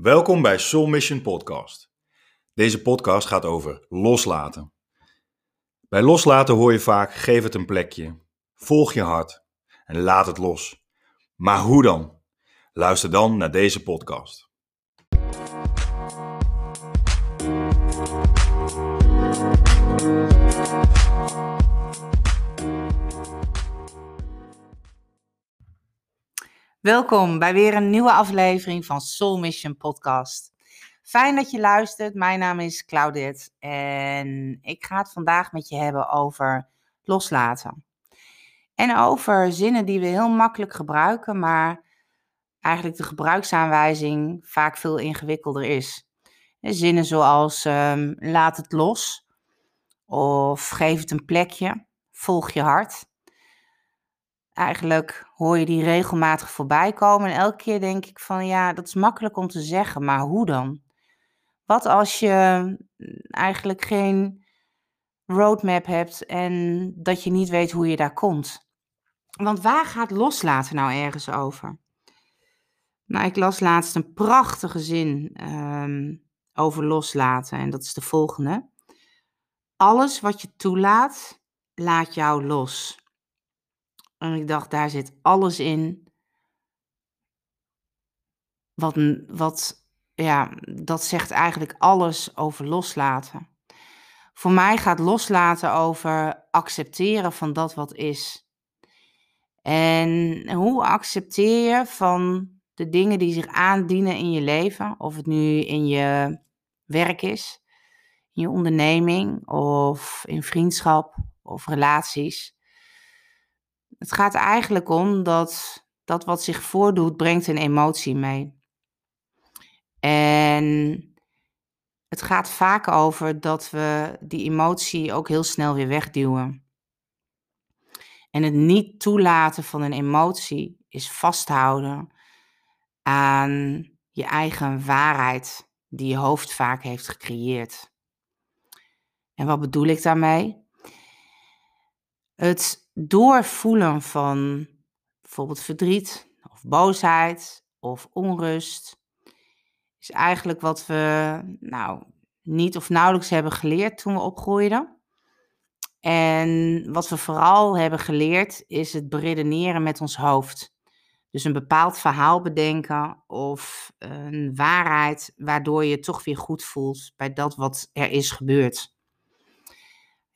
Welkom bij Soul Mission Podcast. Deze podcast gaat over loslaten. Bij loslaten hoor je vaak: geef het een plekje, volg je hart en laat het los. Maar hoe dan? Luister dan naar deze podcast. Welkom bij weer een nieuwe aflevering van Soul Mission Podcast. Fijn dat je luistert. Mijn naam is Claudette en ik ga het vandaag met je hebben over loslaten. En over zinnen die we heel makkelijk gebruiken, maar eigenlijk de gebruiksaanwijzing vaak veel ingewikkelder is. Zinnen zoals um, laat het los of geef het een plekje, volg je hart eigenlijk hoor je die regelmatig voorbij komen. En elke keer denk ik van ja, dat is makkelijk om te zeggen, maar hoe dan? Wat als je mm, eigenlijk geen roadmap hebt en dat je niet weet hoe je daar komt? Want waar gaat loslaten nou ergens over? Nou, ik las laatst een prachtige zin ehm, over loslaten en dat is de volgende. Alles wat je toelaat, laat jou los. En ik dacht, daar zit alles in. Wat, wat, ja, dat zegt eigenlijk alles over loslaten. Voor mij gaat loslaten over accepteren van dat wat is. En hoe accepteer je van de dingen die zich aandienen in je leven, of het nu in je werk is, in je onderneming of in vriendschap of relaties. Het gaat eigenlijk om dat dat wat zich voordoet, brengt een emotie mee. En het gaat vaak over dat we die emotie ook heel snel weer wegduwen. En het niet toelaten van een emotie is vasthouden aan je eigen waarheid die je hoofd vaak heeft gecreëerd. En wat bedoel ik daarmee? Het doorvoelen van bijvoorbeeld verdriet of boosheid of onrust is eigenlijk wat we nou niet of nauwelijks hebben geleerd toen we opgroeiden. En wat we vooral hebben geleerd is het beredeneren met ons hoofd. Dus een bepaald verhaal bedenken of een waarheid waardoor je toch weer goed voelt bij dat wat er is gebeurd.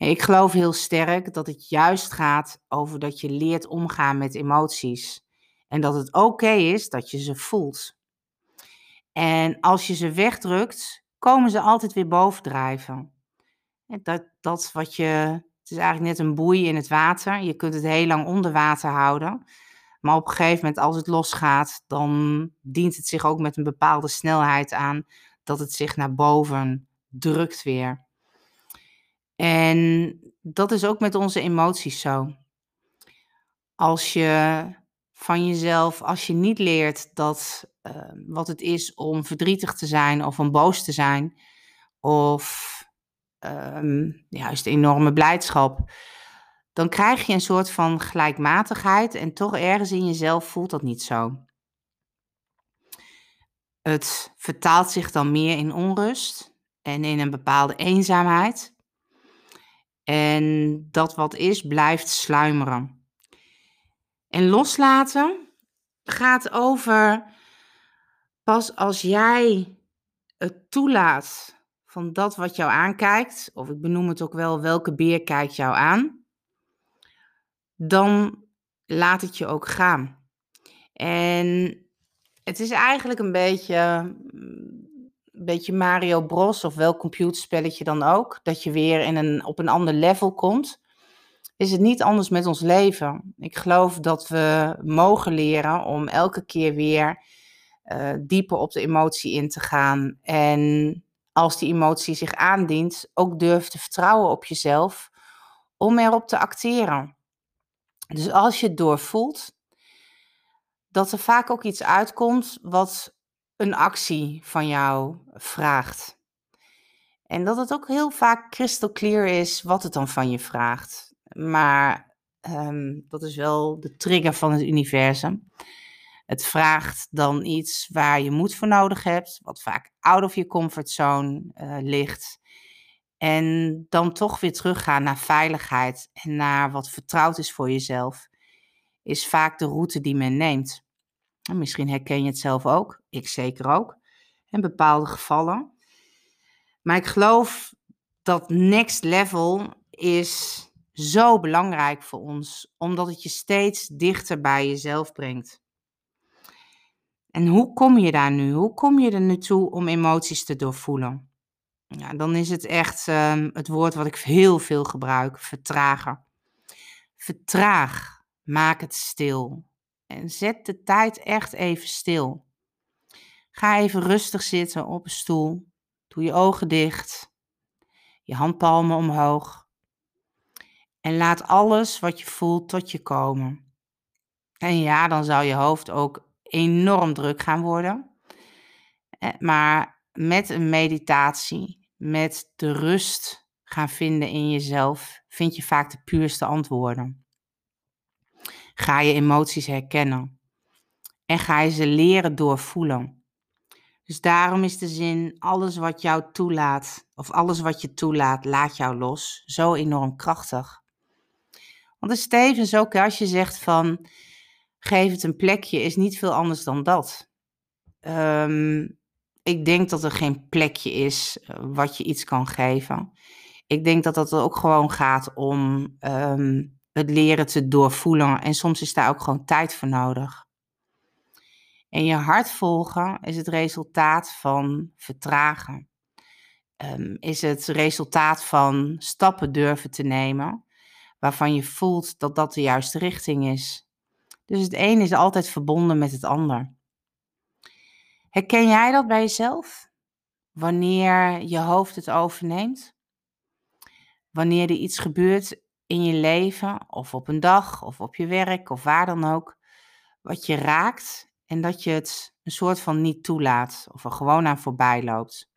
Ik geloof heel sterk dat het juist gaat over dat je leert omgaan met emoties. En dat het oké is dat je ze voelt. En als je ze wegdrukt, komen ze altijd weer bovendrijven. Dat, dat wat je, het is eigenlijk net een boei in het water. Je kunt het heel lang onder water houden. Maar op een gegeven moment, als het losgaat, dan dient het zich ook met een bepaalde snelheid aan dat het zich naar boven drukt weer. En dat is ook met onze emoties zo. Als je van jezelf, als je niet leert dat uh, wat het is om verdrietig te zijn of om boos te zijn, of um, juist enorme blijdschap, dan krijg je een soort van gelijkmatigheid en toch ergens in jezelf voelt dat niet zo. Het vertaalt zich dan meer in onrust en in een bepaalde eenzaamheid. En dat wat is, blijft sluimeren. En loslaten gaat over pas als jij het toelaat van dat wat jou aankijkt, of ik benoem het ook wel welke beer kijkt jou aan, dan laat het je ook gaan. En het is eigenlijk een beetje beetje Mario Bros of welk computerspelletje dan ook, dat je weer in een, op een ander level komt, is het niet anders met ons leven. Ik geloof dat we mogen leren om elke keer weer uh, dieper op de emotie in te gaan. En als die emotie zich aandient, ook durf te vertrouwen op jezelf om erop te acteren. Dus als je het doorvoelt, dat er vaak ook iets uitkomt wat een actie van jou vraagt. En dat het ook heel vaak crystal clear is wat het dan van je vraagt. Maar um, dat is wel de trigger van het universum. Het vraagt dan iets waar je moed voor nodig hebt, wat vaak out of je comfortzone uh, ligt. En dan toch weer teruggaan naar veiligheid en naar wat vertrouwd is voor jezelf, is vaak de route die men neemt. En misschien herken je het zelf ook, ik zeker ook, in bepaalde gevallen. Maar ik geloof dat next level is zo belangrijk voor ons, omdat het je steeds dichter bij jezelf brengt. En hoe kom je daar nu? Hoe kom je er nu toe om emoties te doorvoelen? Ja, dan is het echt um, het woord wat ik heel veel gebruik: vertragen. Vertraag. Maak het stil. En zet de tijd echt even stil. Ga even rustig zitten op een stoel. Doe je ogen dicht. Je handpalmen omhoog. En laat alles wat je voelt tot je komen. En ja, dan zou je hoofd ook enorm druk gaan worden. Eh, maar met een meditatie, met de rust gaan vinden in jezelf, vind je vaak de puurste antwoorden. Ga je emoties herkennen en ga je ze leren doorvoelen. Dus daarom is de zin: alles wat jou toelaat, of alles wat je toelaat, laat jou los, zo enorm krachtig. Want is tevens ook als je zegt van geef het een plekje, is niet veel anders dan dat. Ehm, ik denk dat er geen plekje is eh, wat je iets kan geven. Ik denk dat het ook gewoon gaat om ehm, het leren te doorvoelen. En soms is daar ook gewoon tijd voor nodig. En je hart volgen is het resultaat van vertragen. Um, is het resultaat van stappen durven te nemen waarvan je voelt dat dat de juiste richting is. Dus het een is altijd verbonden met het ander. Herken jij dat bij jezelf? Wanneer je hoofd het overneemt? Wanneer er iets gebeurt in je leven, of op een dag, of op je werk, of waar dan ook, wat je raakt en dat je het een soort van niet toelaat of er gewoon aan voorbij loopt.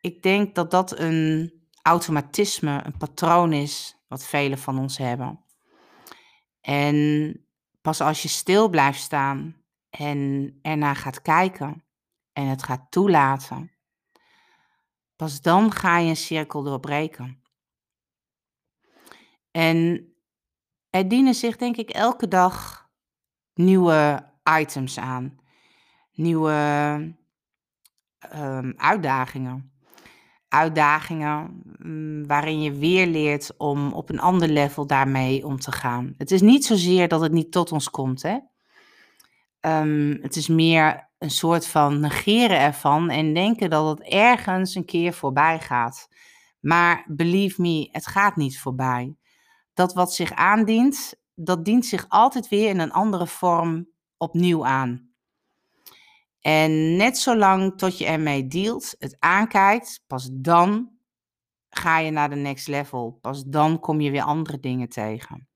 Ik denk dat dat een automatisme, een patroon is wat velen van ons hebben. En pas als je stil blijft staan en ernaar gaat kijken en het gaat toelaten, pas dan ga je een cirkel doorbreken. En er dienen zich denk ik elke dag nieuwe items aan, nieuwe um, uitdagingen uitdagingen mm, waarin je weer leert om op een ander level daarmee om te gaan. Het is niet zozeer dat het niet tot ons komt, hè. Ehm, het is meer een soort van negeren ervan en denken dat het ergens een keer voorbij gaat. Maar believe me, het gaat niet voorbij. Dat wat zich aandient, dat dient zich altijd weer in een andere vorm opnieuw aan. En net zolang tot je ermee dealt, het aankijkt, pas dan ga je naar de next level. Pas dan kom je weer andere dingen tegen.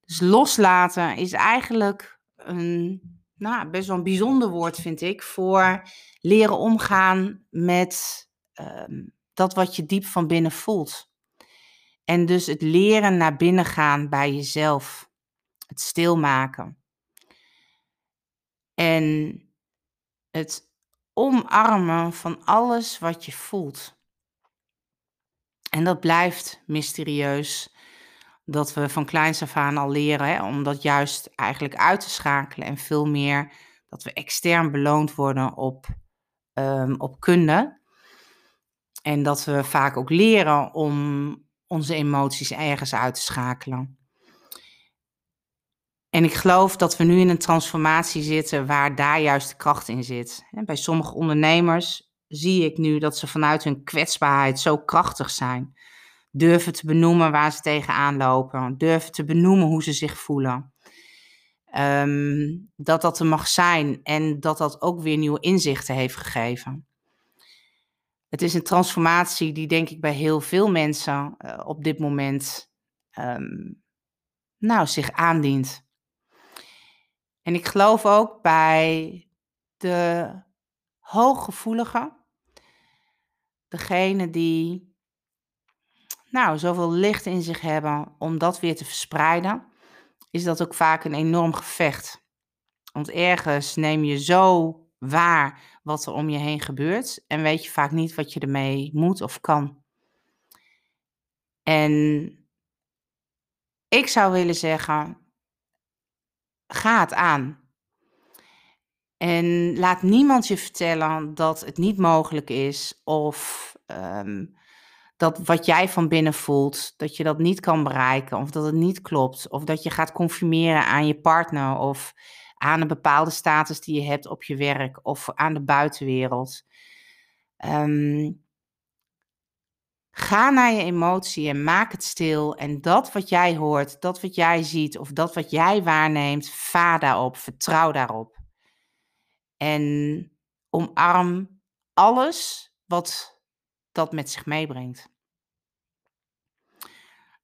Dus loslaten is eigenlijk een nou, best wel een bijzonder woord, vind ik, voor leren omgaan met ehm, dat wat je diep van binnen voelt. En dus het leren naar binnen gaan bij jezelf. Het stilmaken. En het omarmen van alles wat je voelt. En dat blijft mysterieus. Dat we van kleins af aan al leren hè, om dat juist eigenlijk uit te schakelen. En veel meer dat we extern beloond worden op, um, op kunde. En dat we vaak ook leren om onze emoties ergens uit te schakelen. En ik geloof dat we nu in een transformatie zitten waar daar juist de kracht in zit. Bij sommige ondernemers zie ik nu dat ze vanuit hun kwetsbaarheid zo krachtig zijn. Durven te benoemen waar ze tegenaan lopen. Durven te benoemen hoe ze zich voelen. Ehm, dat dat er mag zijn en dat dat ook weer nieuwe inzichten heeft gegeven. Het is een transformatie die denk ik bij heel veel mensen uh, op dit moment um, nou, zich aandient. En ik geloof ook bij de hooggevoeligen, degene die nou, zoveel licht in zich hebben om dat weer te verspreiden, is dat ook vaak een enorm gevecht. Want ergens neem je zo waar wat er om je heen gebeurt en weet je vaak niet wat je ermee moet of kan. En ik zou willen zeggen, ga het aan. En laat niemand je vertellen dat het niet mogelijk is of ehm, dat wat jij van binnen voelt, dat je dat niet kan bereiken of dat het niet klopt of dat je gaat conformeren aan je partner of aan een bepaalde status die je hebt op je werk of aan de buitenwereld. Ehm, ga naar je emotie en maak het stil. En dat wat jij hoort, dat wat jij ziet of dat wat jij waarneemt, vaar daarop, vertrouw daarop. En omarm alles wat dat met zich meebrengt.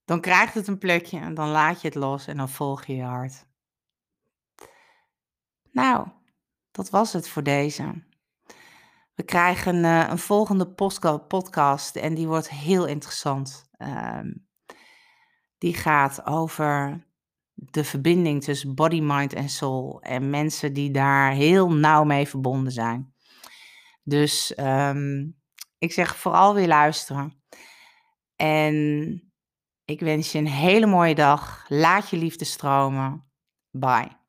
Dan krijgt het een plekje en dan laat je het los en dan volg je je hart. Nou, dat was het voor deze. We krijgen uh, een volgende podcast en die wordt heel interessant. Ehm, die gaat over de verbinding tussen body, mind en soul en mensen die daar heel nauw mee verbonden zijn. Dus um, ik zeg vooral weer luisteren. En ik wens je een hele mooie dag. Laat je liefde stromen. Bye.